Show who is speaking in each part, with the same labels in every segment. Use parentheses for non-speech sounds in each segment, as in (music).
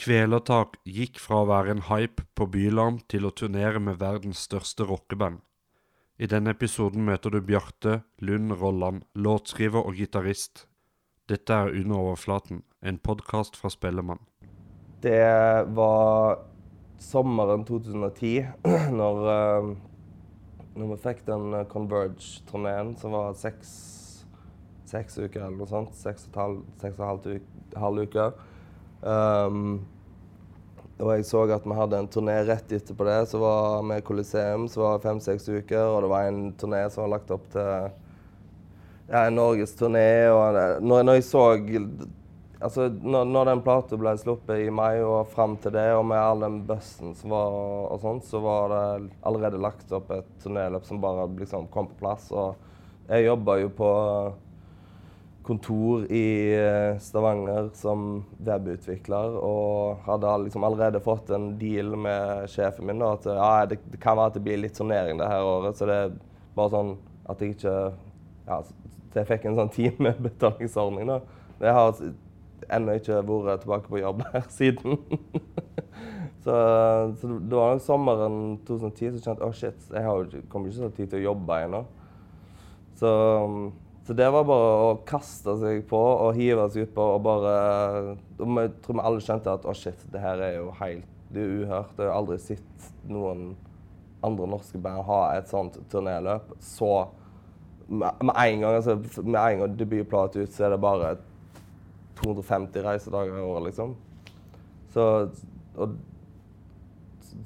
Speaker 1: Kvelertak gikk fra å være en hype på Bylarm til å turnere med verdens største rockeband. I denne episoden møter du Bjarte Lund Rolland, låtskriver og gitarist. Dette er Under overflaten, en podkast fra Spellemann.
Speaker 2: Det var sommeren 2010, (clears throat) når, eh, når vi fikk den eh, Converge-turneen, som var seks, seks uker eller noe sånt. Seks og, halv, seks og halv uke. Um, og jeg så at vi hadde en turné rett etterpå det, så var med Coliseum, så var det fem-seks uker. Og det var en turné som var lagt opp til ja, en norgesturné. Når, når jeg så Altså, når, når den plata ble sluppet i mai og fram til det, og med all den bussen som var og sånt, så var det allerede lagt opp et turnéløp som bare liksom kom på plass. Og jeg jobba jo på kontor i eh, Stavanger som webutvikler og hadde liksom allerede fått en deal med sjefen min da, at ja, det, det, kan være at det blir litt sonering det her året. Så det er bare sånn at jeg ikke ja, så jeg fikk en sånn (laughs) timebetalingsordning. da. Jeg har ennå ikke vært tilbake på jobb her (laughs) siden. (laughs) så, så, det var nok sommeren 2010 så kjente at oh shit, jeg har, kommer ikke til å ha tid til å jobbe ennå. Så så det var bare å kaste seg på og hive seg utpå og bare Jeg tror vi alle skjønte at å, oh shit, det her er jo helt det er uhørt. Jeg har aldri sett noen andre norske band ha et sånt turnéløp. Så med, en gang altså, med en gang debutplate ut, så er det bare 250 reisedager i året, liksom. Så, og,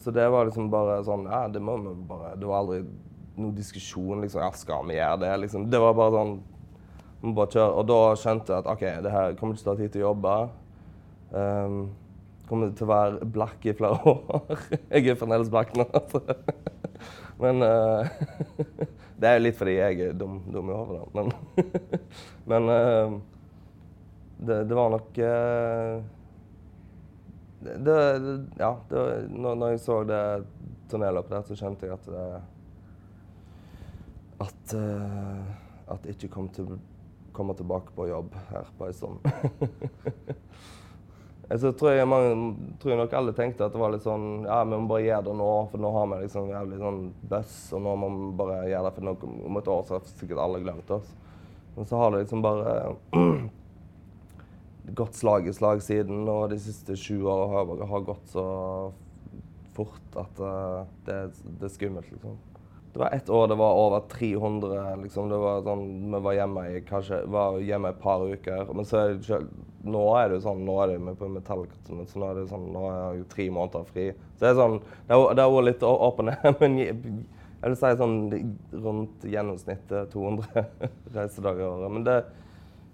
Speaker 2: så det var liksom bare sånn Ja, det må vi bare Det var aldri noen diskusjon liksom, ja, skal vi gjøre det? Liksom. Det var bare sånn bare kjøre. Og da skjønte jeg at OK, det her kommer ikke til å ta tid til å jobbe. Um, kommer til å være blakk i flere (laughs) år. jeg er fremdeles blakk nå. Altså. (laughs) Men uh, (laughs) Det er jo litt fordi jeg er dum, dum i hodet, Men, men uh, det, det, var nok uh, det, det, Ja, når, når, jeg så det turnéløpet der, så skjønte jeg at det At, at det ikke kom til komme tilbake på jobb her på en stund. Så tror jeg, mange, tror nok alle tenkte at det var litt sånn Ja, vi må bare gjøre det nå, for nå har vi liksom jævlig sånn buss, og nå må vi bare gjøre det, for nå, om et år så har sikkert alle glemt oss. Men så har det liksom bare (clears throat) gått slag i slag siden, og de siste sju åra har, gått så fort at uh, det, det er skummelt, liksom. Det var ett år det var over 300. liksom. Det var sånn, Vi var hjemme i kanskje, var hjemme et par uker. Men så er det, nå er det jo sånn, nå er det på metallkartonet, så nå er det sånn, nå er jeg tre måneder fri. Så det er sånn, det har vært litt opp. (laughs) Men jeg vil si sånn rundt gjennomsnittet 200 (laughs) reisedager i året. Men det,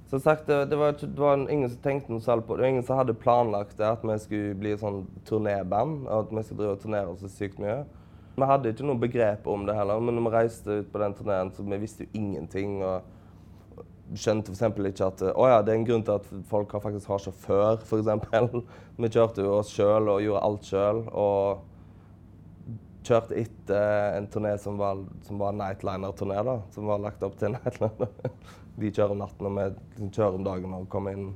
Speaker 2: som sagt, det, det, var, det, var, ingen som tenkte noe selv på det. Ingen som hadde planlagt det, at vi skulle bli sånn turnéband. At vi skulle drive og turnere så sykt mye. Vi hadde ikke noe begrep om det heller, men når vi reiste ut på den turneen, så vi visste jo ingenting. og skjønte f.eks. ikke at å ja, det er en grunn til at folk faktisk har sjåfør, f.eks. Vi kjørte jo oss sjøl og gjorde alt sjøl. Og kjørte etter en turné som var, var Nightliner-turné, da. Som var lagt opp til Nightliner. De kjører om natten, og vi liksom kjører om dagen og kommer inn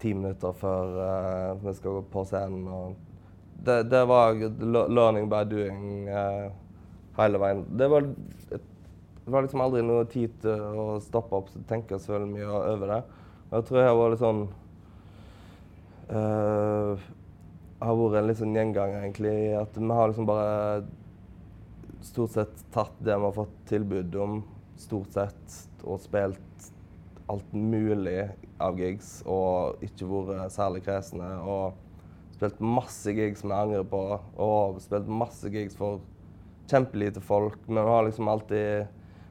Speaker 2: ti minutter før uh, vi skal gå på scenen. og det, det, var learning by doing uh, hele veien. Det var, det var, liksom aldri noe tid til å stoppe opp og tenke så veldig mye over det. Jeg tror jeg var litt sånn uh, Har vært en litt sånn gjenganger, egentlig. At vi har liksom bare stort sett tatt det vi har fått tilbud om, stort sett, og spilt alt mulig av gigs, og ikke vært særlig kresne. og Spilt masse gigs som jeg angrer på, og spilt masse gigs for kjempelite folk. Men har liksom alltid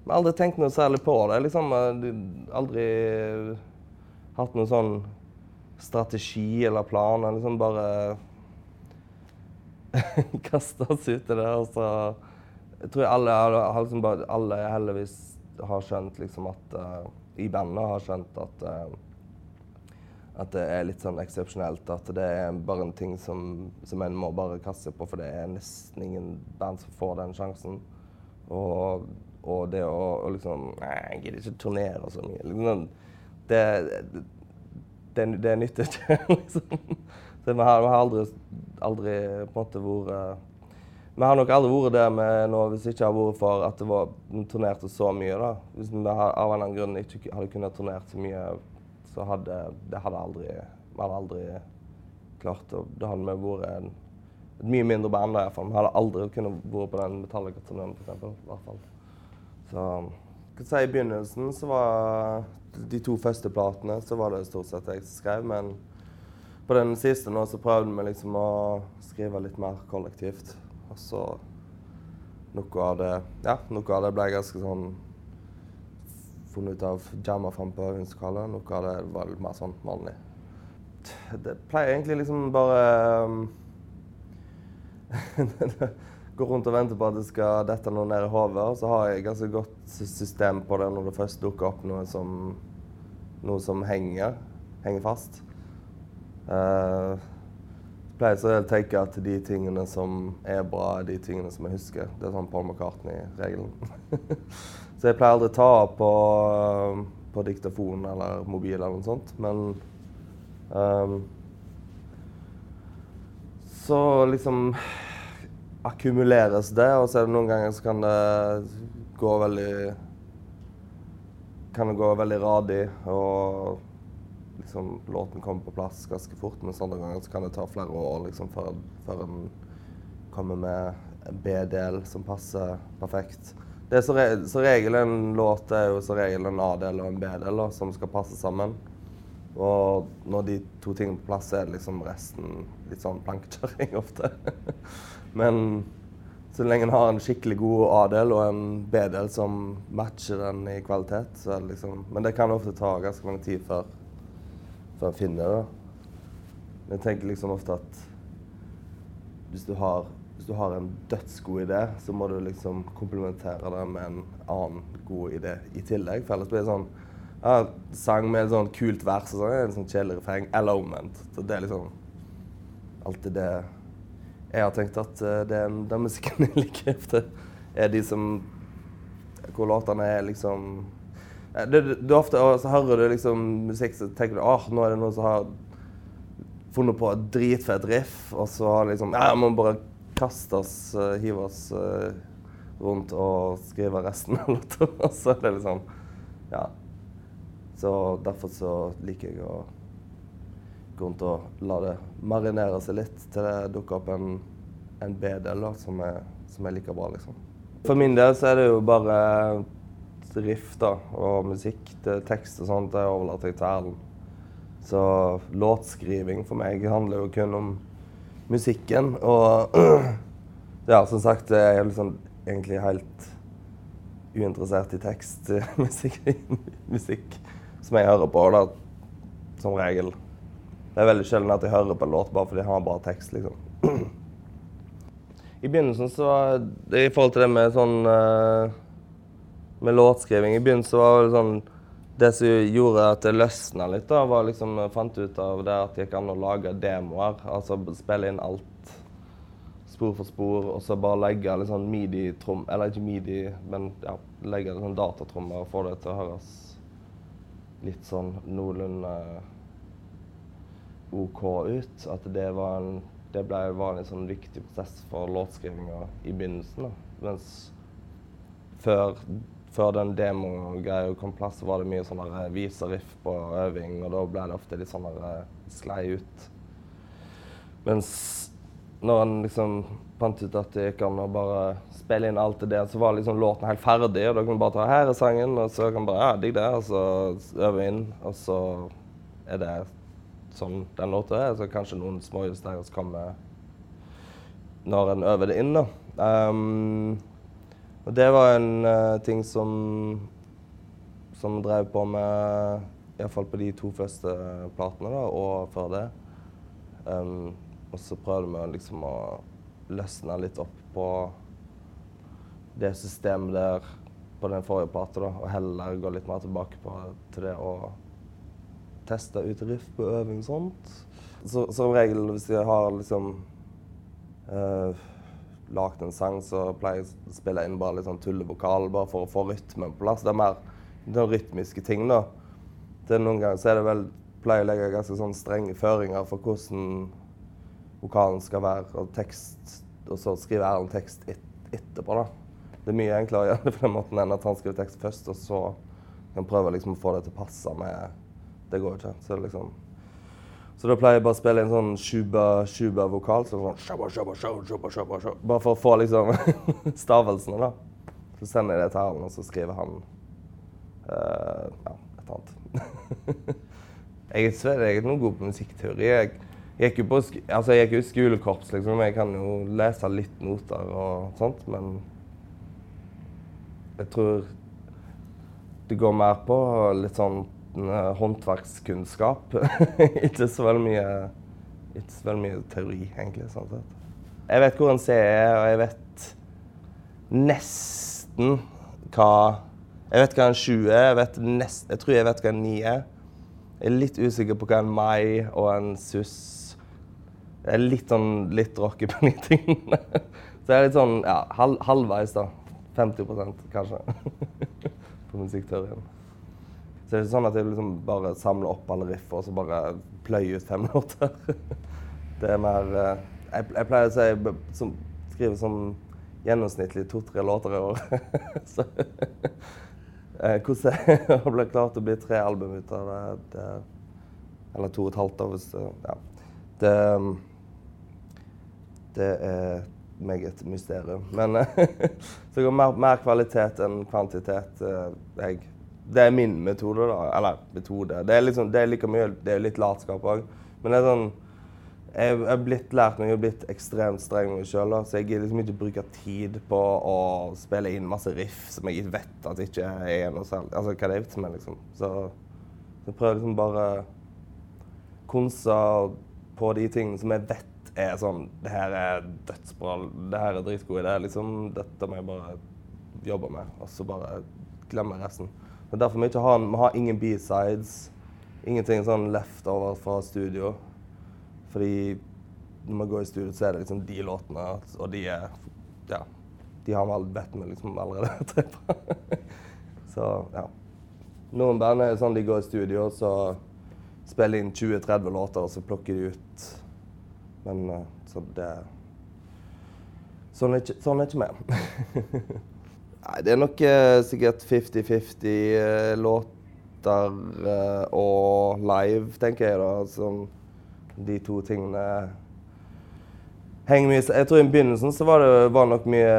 Speaker 2: har aldri tenkt noe særlig på det. liksom Aldri hatt noen sånn strategi eller plan. Liksom bare (laughs) kasta oss ut i det. Og så jeg tror alle, har liksom alle heldigvis har skjønt liksom at uh, I bandet har skjønt at uh, at det er litt sånn eksepsjonelt. At det er bare en ting som, som en må bare kaste på, for det er nesten ingen band som får den sjansen. Og, og det å og liksom Nei, jeg gidder ikke turnere så mye. Liksom, det, det, det, nytter ikke, (laughs) liksom. Så vi har, vi har aldri, aldri på en måte vært Vi har nok aldri vært der med nå hvis det ikke har vært for at det var vi turnerte så mye. da. Hvis vi av en eller annen grunn ikke hadde kunnet turnert så mye, så hadde det hadde aldri hadde aldri klart det. Da hadde vi vært en, et mye mindre band. da, i hvert fall. Vi hadde aldri kunnet vært på den Metallica-turneen, f.eks. Så kan si, I begynnelsen så var de to første platene så var det stort sett jeg som skrev, men på den siste nå så prøvde vi liksom å skrive litt mer kollektivt. Og så noe av det Ja, noe av det ble ganske sånn funnet ut av jamma på øvingslokalet. Noe av det var litt mer sånn vanlig. Det pleier egentlig liksom bare um, (laughs) Gå rundt og vente på at det skal dette noe ned i hodet. Og så har jeg ganske godt system på det når det først dukker opp noe som, noe som henger, henger fast. Uh, pleier så å tenke at de tingene som er bra, er de tingene som jeg husker. Det er sånn Paul McCartney-regelen. (laughs) så jeg pleier aldri å ta på, på diktafon eller mobil eller noe sånt, men um, Så liksom akkumuleres det, og så er det noen ganger så kan det gå veldig Kan det gå veldig radig, og liksom låten kommer på plass ganske fort. Mens andre ganger så kan det ta flere år liksom, før, før en kommer med en B-del som passer perfekt. Det er så, re så regel En låt er jo så regel en A-del og en B-del som skal passe sammen. Og når de to tingene på plass, er det liksom resten litt sånn plankekjøring ofte. (laughs) Men så lenge en har en skikkelig god A-del og en B-del som matcher den i kvalitet, så er det liksom Men det kan ofte ta ganske mange tid før, før en finner det. Jeg tenker liksom ofte at hvis du har, du har en dødsgod idé, så må du liksom komplementere det med en annen god idé i tillegg. For ellers blir det sånn ja, sang med et sånn kult vers og sånn, en sånn kjedelig refreng, eller omvendt. Så det er liksom alltid det jeg har tenkt at uh, den, den musikken (laughs) jeg liker ofte, er de som Hvor låtene er liksom det, det, ofte, Så hører du liksom musikk, så tenker du åh, nå er det noen som har funnet på et dritfett riff, og så har liksom Ja, må bare kaste oss, uh, hive oss uh, rundt og skrive resten av låta. (laughs) så er det liksom Ja. Så derfor så liker jeg å gå rundt og la det marinere seg litt til det dukker opp en, en B-del som, som, er like bra, liksom. For min del så er det jo bare riff da, og musikk. Det, tekst og sånt det overlater jeg til Erlend. Så låtskriving for meg handler jo kun om musikken. Og (clears throat) ja, som sagt, jeg er liksom egentlig helt uinteressert i tekst. musikk, (laughs) musikk som jeg hører på, da, som regel. Det er veldig sjelden at jeg hører på en låt bare fordi jeg har bra tekst, liksom. I begynnelsen så I forhold til det med sånn uh, Med låtskriving I begynnelsen var det sånn Det som gjorde at det løsna litt, da, var liksom Jeg fant ut av det at det gikk an å lage demoer. Altså spille inn alt spor for spor, og så bare legge litt sånn midi-trom Eller ikke midi, men ja, legge litt sånn datatrommer og få det til å høres litt sånn noenlunde OK ut. At det, var en, det ble var en sånn viktig prosess for låtskrivinga i begynnelsen. Da. Mens før, før den demogreia kom plass, var det mye sånn eh, vise riff på øving, og da ble det ofte litt sånn eh, sklei ut. Mens når en liksom fant ut at det gikk an å bare spille inn alt det, der, så var liksom låten helt ferdig, og da kan du bare ta her er sangen, og så kan du bare ja, digg det, og så øve inn, og så er det sånn den låta er. Så kanskje noen småjusteringer kommer når en øver det inn. da. Um, og det var en uh, ting som som drev på med Iallfall på de to første platene, da, og før det. Um, og så prøvde vi liksom å løsne litt opp på det systemet der på den forrige plata, og heller gå litt mer tilbake på, til det å teste ut riff på øving og sånt. Så, som regel hvis jeg har liksom uh, lagd en sang, så pleier jeg å spille inn bare litt sånn tullevokal bare for å få rytmen på plass. Det er mer den rytmiske ting, da. Det noen ganger så er det vel pleier å legge ganske sånn strenge føringer for hvordan vokalen skal være, og tekst, og så skriver Erlend tekst et, etterpå. da. Det er mye enklere å gjøre det på den måten enn at han skriver tekst først, og så kan prøve liksom å få det til å passe med Det går jo ikke. Så, liksom, så da pleier jeg bare å spille en sånn shuba-shuba-vokal. Sånn Bare for å få liksom (laughs) stavelsene, da. Så sender jeg det til Erlend, og så skriver han uh, ja, et annet. (laughs) jeg er ikke jeg er noe god på musikkteori. Jeg, gikk jo på altså jeg gikk jo skolekorps, liksom. Jeg kan jo lese litt noter og sånt, men jeg tror det går mer på litt sånn håndverkskunnskap. (laughs) ikke så veldig mye så mye teori, egentlig. sånn sett. Jeg vet hvor en C er, og jeg vet nesten hva Jeg vet hva en 20 er, jeg, vet nest, jeg tror jeg vet hva en 9 er. Jeg er litt usikker på hva en mai og en sus Jeg er litt sånn litt rocky på de (laughs) tingene. Så jeg er litt sånn ja, halv, halvveis, da. 50% kanskje. (laughs) på musikkteorien. Så det er ikke sånn at jeg liksom bare samler opp alle riff og så bare pløyer ut fem (laughs) låter. det er mer eh, Jeg, jeg pleier å si som, skrive sånn gjennomsnittlig to-tre låter i år. (laughs) så eh, hvordan det ble klart å bli tre album ut av det, det Eller to og et halvt, da, hvis Ja. Det, det er meg et mysterium. Men (laughs) så går mer, mer, kvalitet enn kvantitet. Eh, jeg, det er min metode, da. Eller metode. Det er, liksom, det er like mye Det er litt latskap òg. Men det er sånn jeg har blitt lært meg, jeg har blitt ekstremt streng med meg sjøl. Så jeg liksom ikke bruke tid på å spille inn masse riff som jeg vet at ikke er noe særlig Altså, hva det er vits med, liksom. Så jeg prøver liksom bare konse på de tingene som jeg vet er sånn Det her er dødsbra. Det her er dritgod idé. Liksom, dette må jeg bare jobbe med. Og så bare glemme resten. Er derfor vi ikke har, vi har ingen B-sides. Ingenting sånn leftover fra studio. Fordi når vi går i studio, så er det liksom de låtene, og de er Ja. De har vi bedt med liksom allerede treffa. (laughs) så ja. Noen band er sånn de går i studio, så spiller inn 20-30 låter, og så plukker de ut men uh, så det Sånn er ikke, sånn vi. (laughs) Nei, det er nok uh, sikkert 50-50 uh, eh, låter og live, tenker jeg da. Som de to tingene henger mye Jeg tror i begynnelsen så var det var nok mye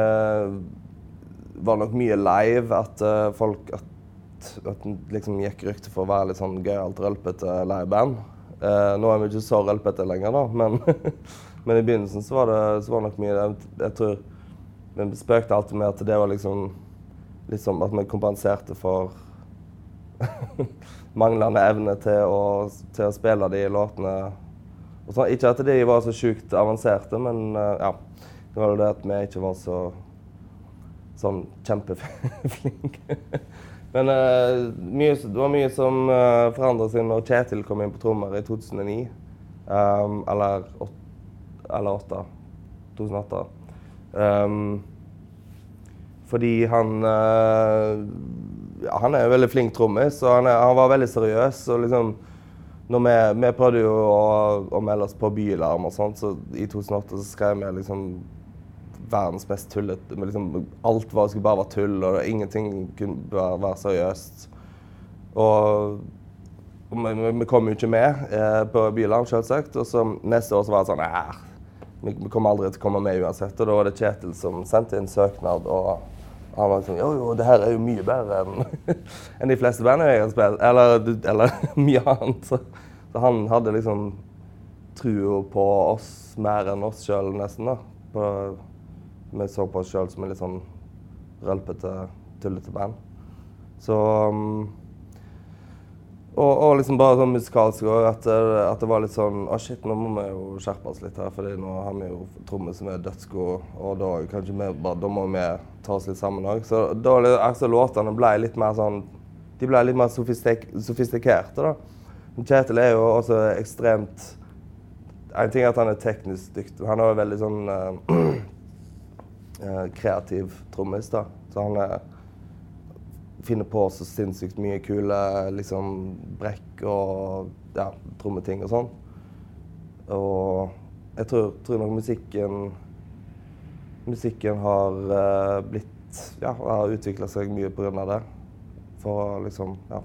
Speaker 2: var nok mye live. At folk At, at liksom gikk rykte for å være litt sånn gøyalt, rølpete liveband. Uh, nå er vi ikke så rølpete lenger, da, men, (laughs) men, i begynnelsen så var det, så var nok mye Jeg, jeg tror Vi spøkte alltid med at det var liksom liksom At vi kompenserte for (laughs) manglende evne til å, til å, spille de låtene. Så, ikke at de var så sjukt avanserte, men uh, ja. Det var jo det at vi ikke var så sånn kjempeflinke. (laughs) Men uh, mye, det var mye som uh, eh, forandra seg når Kjetil kom inn på trommer i 2009. Um, eller, 8. 2008. Um, fordi han uh, ja, Han er en veldig flink trommis, og han, er, han, var veldig seriøs. og liksom når vi, vi prøvde jo å, å, melde oss på Bylarm og sånt, så i 2008 så skrev vi liksom verdens mest tullete liksom, Alt var, skulle bare være tull, og ingenting kunne bare være seriøst. Og vi, vi, kom jo ikke med eh, på Bylarm, selvsagt. Og så neste år så var det sånn Æh, vi, vi kommer aldri til å komme med uansett. Og da var det Kjetil som sendte inn søknad. og han var sånn Jo, jo, det her er jo mye bedre enn (laughs) en de fleste bandene jeg har spilt. Eller, eller (laughs) mye annet. Så, så, han hadde liksom trua på oss mer enn oss sjøl, nesten. da. På, vi så på oss sjøl som en litt sånn rølpete, tullete band. Så um, og, og, liksom bare sånn musikalsk òg, at, at, det var litt sånn Å, shit, nå må vi jo skjerpe oss litt her, for nå har vi jo trommer som er dødsgode, og da, bare, da må vi ta oss litt sammen òg. Så da altså, låtene ble litt mer sånn De ble litt mer sofistik sofistikerte, da. Kjetil er jo også ekstremt En ting er at han er teknisk dyktig. Han er jo veldig sånn uh, (clears throat) kreativ trommis. da. Så han eh, finner på så sinnssykt mye kule liksom brekk og ja, trommeting og sånn. Og jeg tror, tror nok musikken Musikken har uh, blitt Ja, har utvikla seg mye pga. det. For å liksom Ja.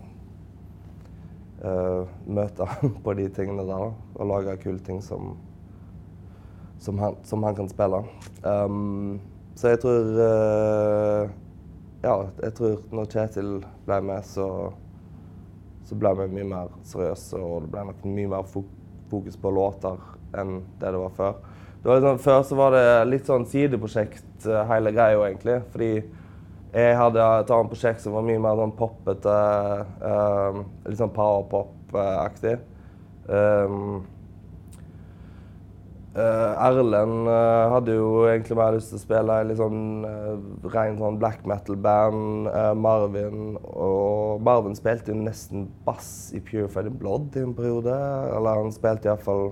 Speaker 2: Uh, møte (laughs) på de tingene der og lage kule ting som, som, han, som han kan spille. Um, så jeg tror uh, Ja, jeg tror når Kjetil ble med, så, så ble vi mye mer seriøse, og det ble nok mye mer fokus på låter enn det det var før. Det var liksom, før så var det litt sånn sideprosjekt, eh, hele greia egentlig. Fordi jeg hadde et annet prosjekt som var mye mer sånn poppete, um, litt sånn powerpop-aktig. Um, Uh, Erlend uh, hadde jo egentlig mer lyst til å spille i litt sånn uh, ren sånn black metal-band. Marvin og Marvin spilte jo nesten bass i Purified in Blood i en periode. Eller han spilte iallfall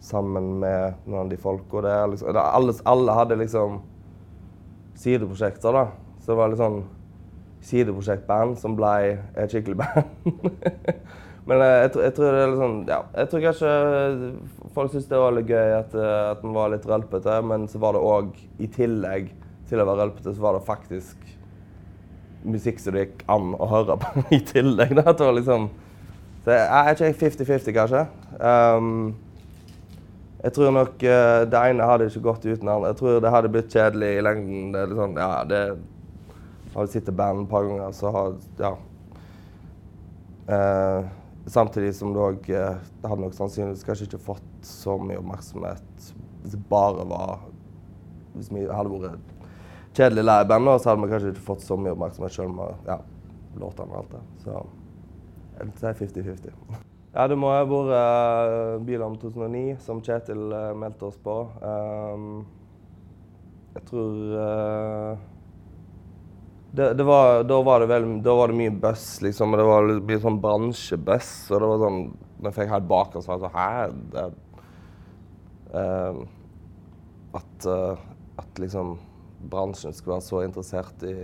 Speaker 2: sammen med noen av de folka der. Liksom, alle, alle, hadde liksom sideprosjekter, da. Så det var litt sånn sideprosjektband som ble et skikkelig band. (laughs) Men jeg, jeg, jeg, tror det er litt sånn Ja, jeg tror kanskje folk syntes det var litt gøy at, at den var litt rølpete, men så var det òg, i tillegg til å være rølpete, så var det faktisk musikk som det gikk an å høre på (laughs) i tillegg. Da. Det var liksom Så jeg er ikke 50-50, kanskje. Um, jeg tror nok uh, det ene hadde ikke gått uten det andre. Jeg tror det hadde blitt kjedelig i lengden. Det er litt sånn, ja, det Har du sett band et par ganger, så har Ja. Uh, samtidig som det òg uh, hadde nok sannsynligvis kanskje ikke fått så mye oppmerksomhet hvis det bare var Hvis vi hadde vært kjedelig liveband, så hadde vi kanskje ikke fått så mye oppmerksomhet selv om ja, låtene og alt det. Så jeg vil si 50-50. Ja, det må ha vært uh, Bilam 2009, som Kjetil uh, meldte oss på. Um, jeg tror uh, det, det var, da, var det vel, da var det mye buss, liksom. Det var mye sånn bransjebuss. Og det var sånn Når jeg fikk helt bak og sa så, Hæ? Det, uh, at, uh, at liksom bransjen skulle være så interessert i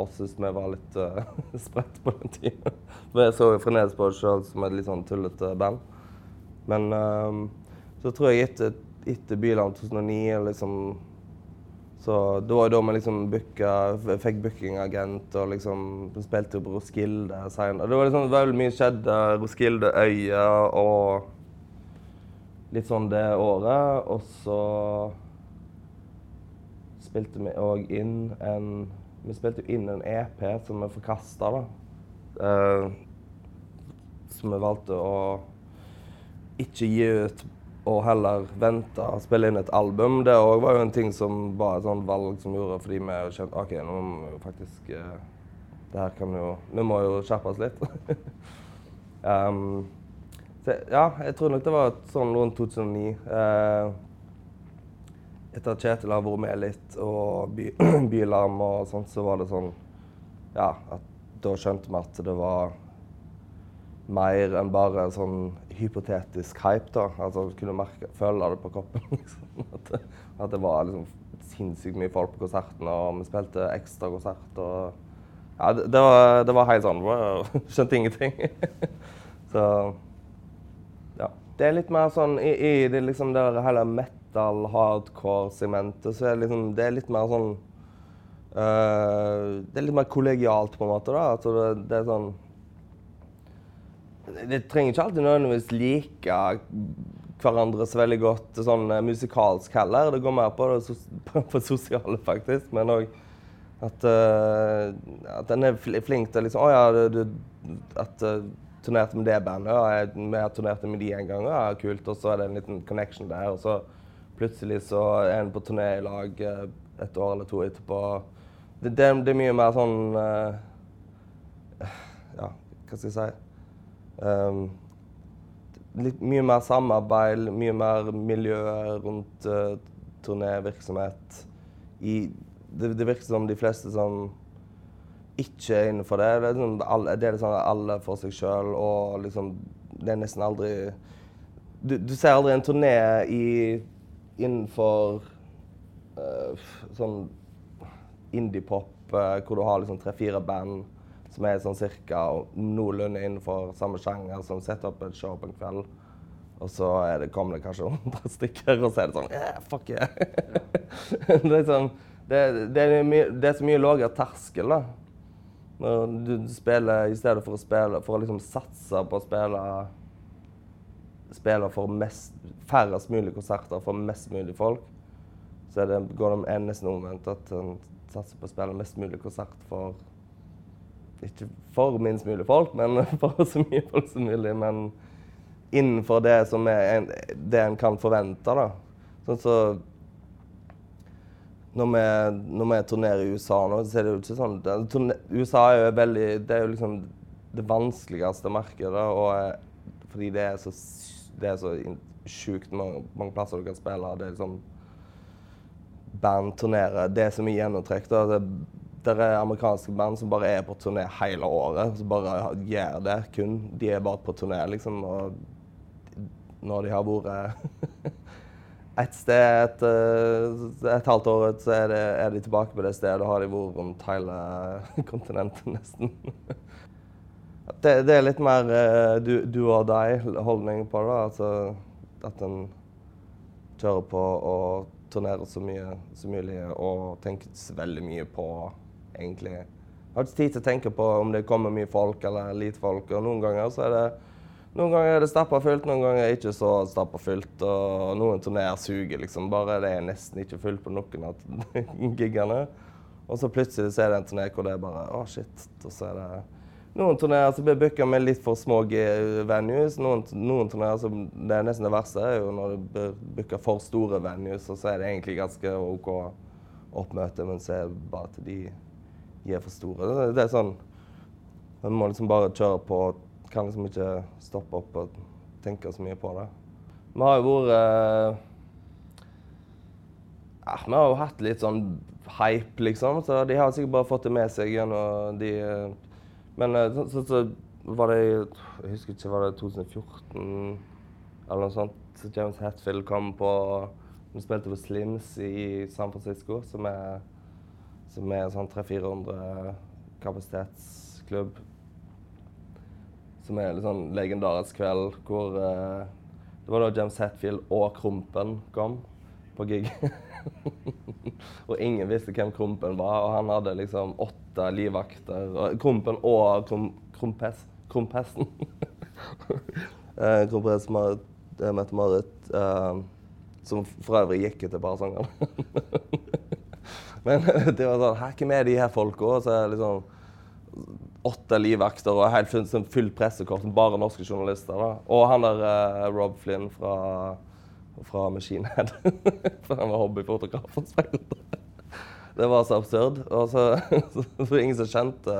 Speaker 2: oss hvis vi var litt (laughs) uh, spredt på den tida. jeg så jo fremdeles på oss sjøl som et litt sånn tullete band. Men uh, så tror jeg etter, etter Byland 2009 liksom så det var jo da vi liksom booka, fikk bookingagent og liksom spilte på Roskilde senere. Det var liksom veldig mye skjedde. Roskilde, Øya og litt sånn det året. Og så spilte vi òg inn en Vi spilte jo inn en EP som vi forkasta, da. Uh, som vi valgte å ikke gi ut og heller vente og spille inn et album. Det òg var jo en ting som var et sånt valg som gjorde fordi vi kjente OK, nå må vi jo faktisk uh, Det her kan jo Vi må jo skjerpe oss litt. (laughs) um, så, ja, jeg tror nok det var sånn rundt 2009. Uh, etter at Kjetil har vært med litt, og by, (clears throat) Bylarm og sånt, så var det sånn Ja, at da skjønte vi at det var mer enn bare en sånn hypotetisk hype. da. Altså kunne merke, føle det på kroppen. (laughs) Liksom. At, det, at, det var liksom sinnssykt mye folk på konserten, og vi spilte ekstra konsert. og ja, det, det, var, det var helt sånn (laughs) Skjønte ingenting. (laughs) så ja. Det er litt mer sånn i, i det liksom der hele metal, hardcore-segmentet, så er det, liksom, det er litt mer sånn uh, Det er litt mer kollegialt, på en måte. da. Altså det, det, er sånn Det trenger ikke alltid nødvendigvis like hverandre så veldig godt sånn uh, musikalsk heller. Det går mer på det (laughs) på, sosiale, faktisk. Men òg at, uh, at en er flink til liksom Å ja, du, at turnerte med det bandet. Ja, jeg, jeg turnert med de en gang. Ja, kult. Og så er det en liten connection der. Og så Plutselig så er en på turné i lag eh, et år eller to etterpå. Det, det, det er mye mer sånn uh, Ja, hva skal jeg si um, litt, Mye mer samarbeid, mye mer miljø rundt uh, turnévirksomhet. I, det, det, virker som de fleste som ikke er innenfor det. Det er, liksom, alle, det er liksom alle for seg sjøl, og liksom Det er nesten aldri du, du ser aldri en turné i innenfor uh, sånn indiepop, uh, hvor du har liksom tre-fire band som er sånn cirka noenlunde innenfor samme sjanger, som setter opp et show på en kveld. Og så er det, kommer det kanskje (laughs) 100 stykker, og så er det sånn yeah, Fuck yeah. (laughs) det, er sånn, det, det, er mye, det er så mye lavere terskel, da. Når du spiller i stedet for å spille For å liksom satse på å spille Spille for mest, færrest mulig konserter for mest mulig folk, så det, går det nesten omvendt. At en satser på å spille mest mulig konsert for Ikke for minst mulig folk, men (laughs) for så mye folk som mulig. Men innenfor det som er det en kan forvente, da. Sånn så når vi, når vi turnerer i USA nå, så er det jo ikke sånn det, USA er jo veldig Det er jo liksom det vanskeligste markedet. Og, fordi det er så, det er så sjukt mange, mange, plasser du kan spille. Det er liksom Band turnerer. Det er gjennomtrekk, da det, det er amerikanske band som bare er på turné hele året. Som bare gjør det kun. De er bare på turné, liksom. Og når de har vært (laughs) et sted et, eh, et, halvt år så er, det, er, de tilbake på det stedet. Da har de vært rundt hele (laughs) kontinentet, nesten. (laughs) Det, det er litt mer du, du og deg-holdning på det. Altså, at en kjører på og turnerer så mye som mulig og tenker veldig mye på egentlig Jeg har ikke tid til å tenke på om det kommer mye folk eller lite folk. Og noen ganger så er det noen ganger er det stappa fullt, noen ganger er det ikke så stappa fullt. Og noen turneer suger liksom. Bare det er nesten ikke fullt på noen av (laughs) gigene. Og så plutselig så er det en turné hvor det er bare Å, oh, shit. Og så er det noen turneer som blir booka med litt for små venues. Noen, noen turneer som Det er nesten det verste er jo når du booka for store venues, og så er det egentlig ganske OK oppmøte, men så er det bare til de, de er for store. Det, det er sånn Man må liksom bare kjøre på kan liksom ikke stoppe opp og tenke så mye på det. Vi har jo vært eh, ja, Vi har jo hatt litt sånn hype, liksom. Så de har sikkert bare fått det med seg gjennom de eh, Men eh, så, så, var det Jeg husker ikke, var det 2014 eller noe sånt? Så James Hatfield kom på Vi spilte på Slims i San Francisco, som er, som er en sånn 300-400 kapasitetsklubb som er en sånn legendarisk kveld hvor uh, Det var da James Hetfield og Krompen kom på gig. (laughs) og ingen visste hvem Krompen var, og han hadde liksom åtte livvakter. Og Krompen og krom, Krompes, Krompesten. uh, (laughs) Krompes Marit, Mette-Marit, uh, som for øvrig gikk ut et par sanger. (laughs) Men (laughs) det var sånn Hæ, hvem er de her folka? Og så er det liksom åtte livvakter og helt fullt, sånn full pressekort med bare norske journalister. Da. Og han der uh, Rob Flynn fra, fra Machine Head. (laughs) For han var hobbyfotograf. det var så absurd. Og (laughs) så, så ingen som kjente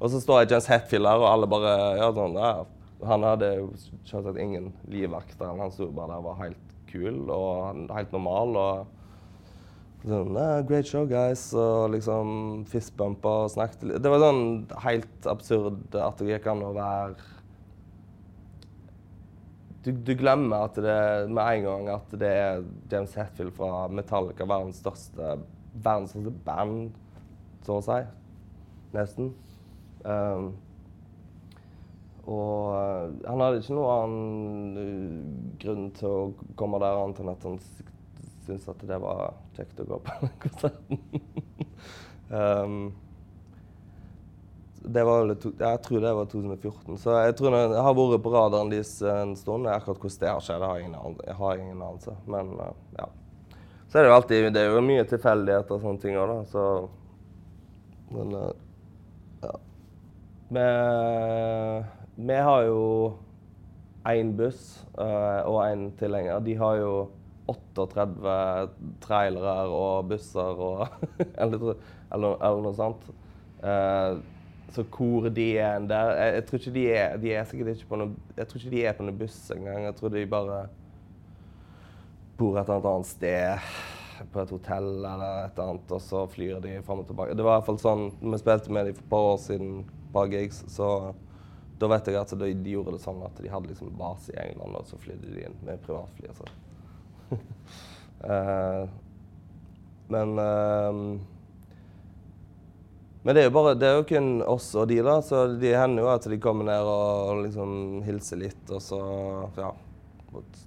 Speaker 2: Og så står jeg James Hetfield der, og alle bare ja, sånn, ja. Han hadde jo selvsagt ingen livvakter. Han sto bare der og var helt kul og helt normal. og Sånn, 'Great show, guys', og liksom fistbumpa og snakket litt. Det var sånn helt absurd at det gikk an å være du, du, glemmer at det med en gang at det er James Hetfield fra Metallica, verdens største, verdens største band, så å si. Nesten. Um, og uh, han hadde ikke noen annen uh, grunn til å komme der annet enn at han syntes at det var kjekt å gå på den konserten. (laughs) um, det var, jeg tror det var 2014. Så jeg tror jeg har vært på radaren deres en stund. Akkurat hvordan det har skjedd, jeg har ingen anelse. Men uh, ja. Så er det jo alltid Det er jo mye tilfeldigheter og sånne ting òg, da. Så Men uh, ja. Vi, vi har jo én buss uh, og én tilhenger. De har jo 38 trailere og busser og (laughs) eller, eller, eller, noe sånt. Uh, så hvor de er der jeg, jeg, tror ikke de er De er ikke på noen, Jeg tror ikke de er på noen buss engang. Jeg tror de bare bor et eller annet sted på et hotell eller et eller annet, og så flyr de fram og tilbake. Det var i hvert fall sånn Vi spilte med dem for et par år siden, et par gigs, så da vet jeg at de, gjorde det sånn at de hadde liksom base i England, og så flydde de inn med privatfly. Altså. Uh, men uh, Men det er jo bare, det er jo kun oss og de, da. Så de hender jo at de kommer ned og liksom hilser litt, og så Ja.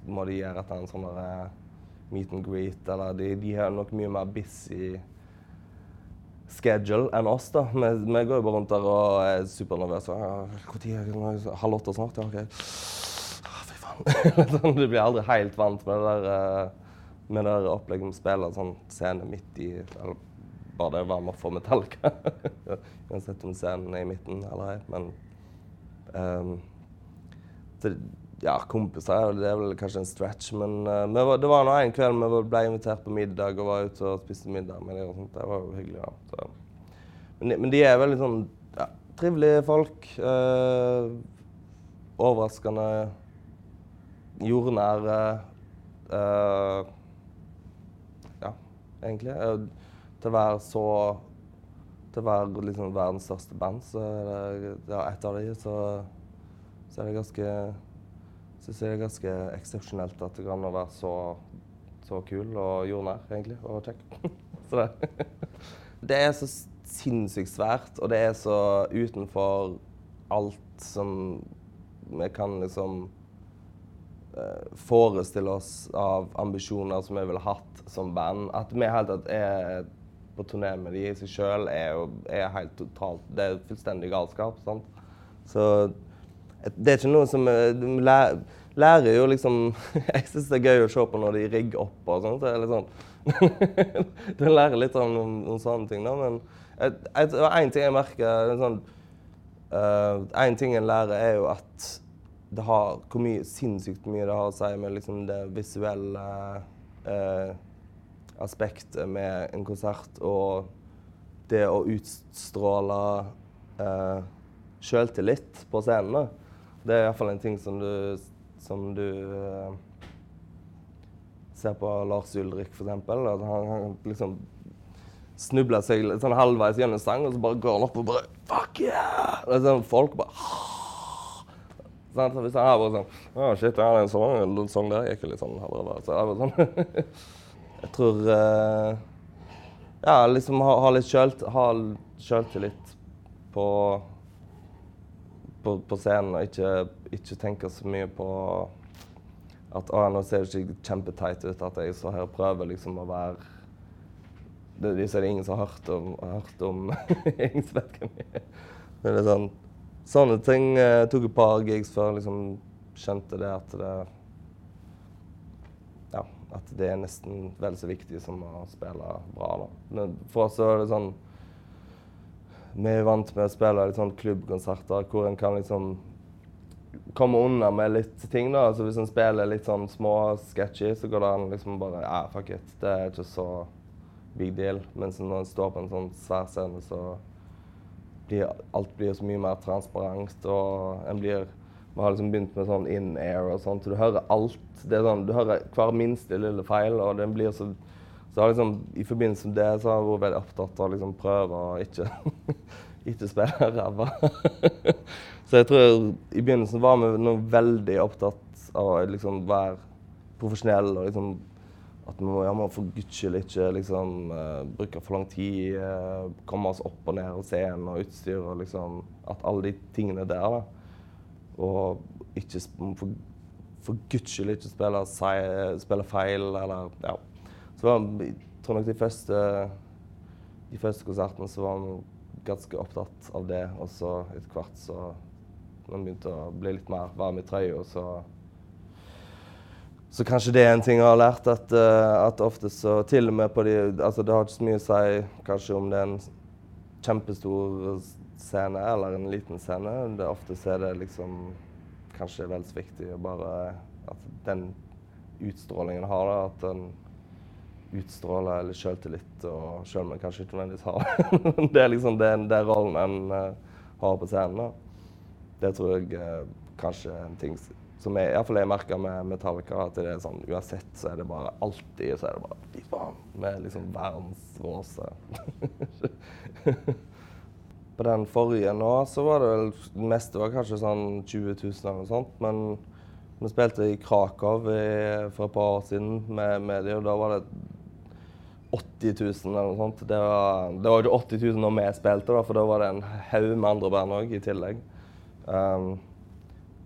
Speaker 2: må de gjøre etter en sånn eh, meet and greet, eller de, de har nok mye mer busy schedule enn oss. da. Vi, vi går jo bare rundt der og er supernervøse. Når Halv åtte snart? Ja, OK. (laughs) Du blir aldri helt vant med det der, eh, med det der opplegget med spill. En sånn scene midt i eller bare det å være med for Metallica. (laughs) Uansett om scenen er i midten eller ei. Men um, det, ja, kompiser det er vel kanskje en stretch, men uh, det var nå en kveld vi ble invitert på middag og var ute og spiste middag med dem. og sånt. Det var jo hyggelig. Ja. Men, men, de er veldig sånn ja, trivelige folk. Uh, overraskende jordnære. Uh, ja, egentlig. til å være så Til å være liksom verdens største band, så er det, ja, er et av de, så, så er det ganske syns jeg det er ganske eksepsjonelt at det kan være så, så kul og jordnær, egentlig, og kjekk. (laughs) så det. det er så sinnssykt svært, og det er så utenfor alt som vi kan liksom forestille oss av ambisjoner som vi ville hatt som band. At vi helt tatt er på turné med de i seg sjøl, er jo er helt totalt Det er fullstendig galskap. sant? Så det er ikke noe som Vi lærer, lærer jo liksom (laughs) Jeg syns det er gøy å se på når de rigger opp og sånt. Så sånn. (laughs) du lærer litt om, om, om, sånne ting, da. Men én ting jeg merker sånn, uh, En ting en lærer, er jo at det har hvor mye, sinnssykt mye det har å si med liksom det visuelle eh, aspektet med en konsert og det å utstråle eh, sjøltillit på scenen. Det er iallfall en ting som du, som du eh, ser på Lars Ulrik, f.eks. At han, han liksom snubler seg sånn halvveis gjennom en sang, og så bare går han opp og bare Fuck yeah! Og sånn, folk bare sånn, Hvis jeg er bare sånn Å, shit, jeg har en sånn der gikk litt sånn halvveis. Så det sånn (laughs) Jeg tror uh, Ja, liksom ha, ha litt sjøltillit på på, på scenen og ikke, ikke tenke så mye på at å, nå ser det ikke kjempeteit ut at jeg står her prøver liksom å være det, det er ingen som har hørt om. Har hørt om ingen som vet hvem jeg er. Det er sånn, sånne ting eh, tok et par gigs før jeg liksom skjønte det at det Ja, at det er nesten vel så viktig som å spille bra. da. Men for oss er det sånn vi er vant med å spille litt sånn klubbkonserter hvor en kan liksom komme unna med litt ting. da. Altså Hvis en spiller litt sånn små sketchy, så går det an liksom bare Ja, fuck it. Det er ikke så big deal. Mens når en står på en sånn svær scene, så blir alt blir så mye mer transparent. Og en blir Vi har liksom begynt med sånn in air og sånt, så du hører alt. Det er sånn, Du hører hver minste lille feil, og den blir så så liksom, I forbindelse med det så har jeg vært veldig opptatt av å liksom prøve å ikke, (laughs) ikke spille ræva. (laughs) så jeg tror i begynnelsen var vi veldig opptatt av å liksom være profesjonelle. og liksom at vi må, ja, må for guds skyld ikke liksom, uh, bruke for lang tid, uh, komme oss opp og ned av scenen og utstyr og liksom At alle de tingene der, da. Og ikke for, for guds skyld ikke spille, spille feil eller Ja. Så jeg tror nok de første, de første konsertene så var vi ganske opptatt av det. Og så etter hvert så når vi begynte å bli litt mer varm i trøya, så så kanskje det er en ting jeg har lært, at, uh, at ofte så til og med på de Altså det har ikke så mye å si kanskje om det er en kjempestor scene eller en liten scene. Det ofte er det liksom kanskje vel så viktig å bare At den utstrålingen har, da, at den utstråler eller selvtillit, og selv om jeg kanskje ikke nødvendigvis har (laughs) det. er liksom den, den rollen en uh, har på scenen. Da. Det tror jeg uh, kanskje er en ting som jeg, iallfall jeg merker med Metallica, at det er sånn uansett så er det bare alltid så er det bare Fy faen! Vi er liksom verdens råeste. (laughs) på den forrige nå så var det vel Det meste var kanskje sånn 20 000 eller noe sånt. Men vi spilte i Krakow i, for et par år siden med, medier, og da var det 80 000 eller noe sånt. Det var, det var ikke 80 000 når vi spilte, da, for da var det en haug med andre band òg i tillegg. Um,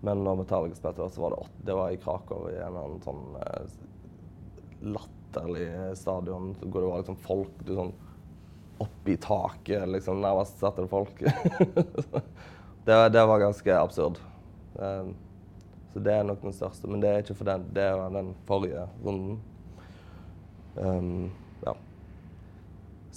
Speaker 2: Men når Metallica spilte, så var det åtte. Det var i Krakow, i en eller annen sånn eh, latterlig stadion hvor det var liksom folk du sånn Oppi taket, liksom. Nærmest satt det folk. (laughs) det, det, var ganske absurd. Um, så det er nok den største. Men det er ikke for den. Det var den forrige runden. Um.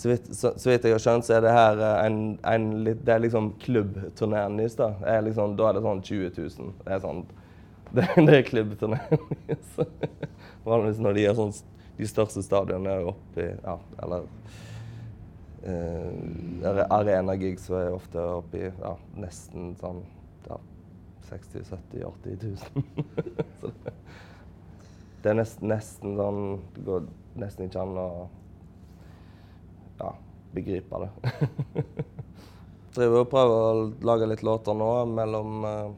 Speaker 2: Så vidt, så, så vidt, jeg har skjønt, så er det her en, en litt, Det er liksom klubbturneen deres. Da. Liksom, da er det sånn 20 000. Det er sånn (laughs) Det, det er klubbturneen deres. (laughs) Vanligvis når de gjør sånn De største stadionene er oppe i Ja, eller uh, Arena-gigs er ofte oppe i ja, nesten sånn ja, 60 70 80 000. så det, det er nesten, nesten sånn Det går nesten ikke an å begripe det. (laughs) Driver og prøver å lage litt låter nå mellom uh,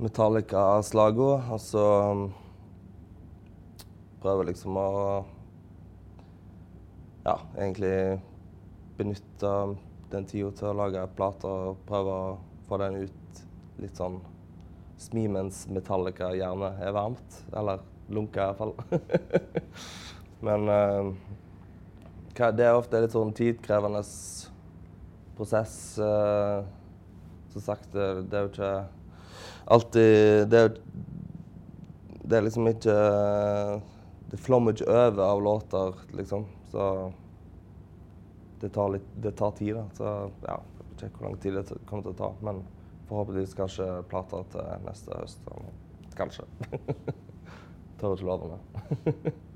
Speaker 2: Metallica-slagene. Og så um, prøver liksom å ja, egentlig benytte den tida til å lage plater og prøve å få den ut litt sånn smi mens Metallica gjerne er varmt. Eller lunka, iallfall. (laughs) Men uh, det er ofte litt sånn tidkrevende prosess. Uh, som sagt, det, er jo ikke alltid Det er, det er liksom ikke Det flommer ikke over av låter, liksom. Så det tar, litt, det tar tid, da. Så ja, jeg vet ikke hvor lang tid det kommer til å ta. Men forhåpentligvis kanskje plater til neste høst. Kanskje. (laughs) Tør ikke love det. (laughs)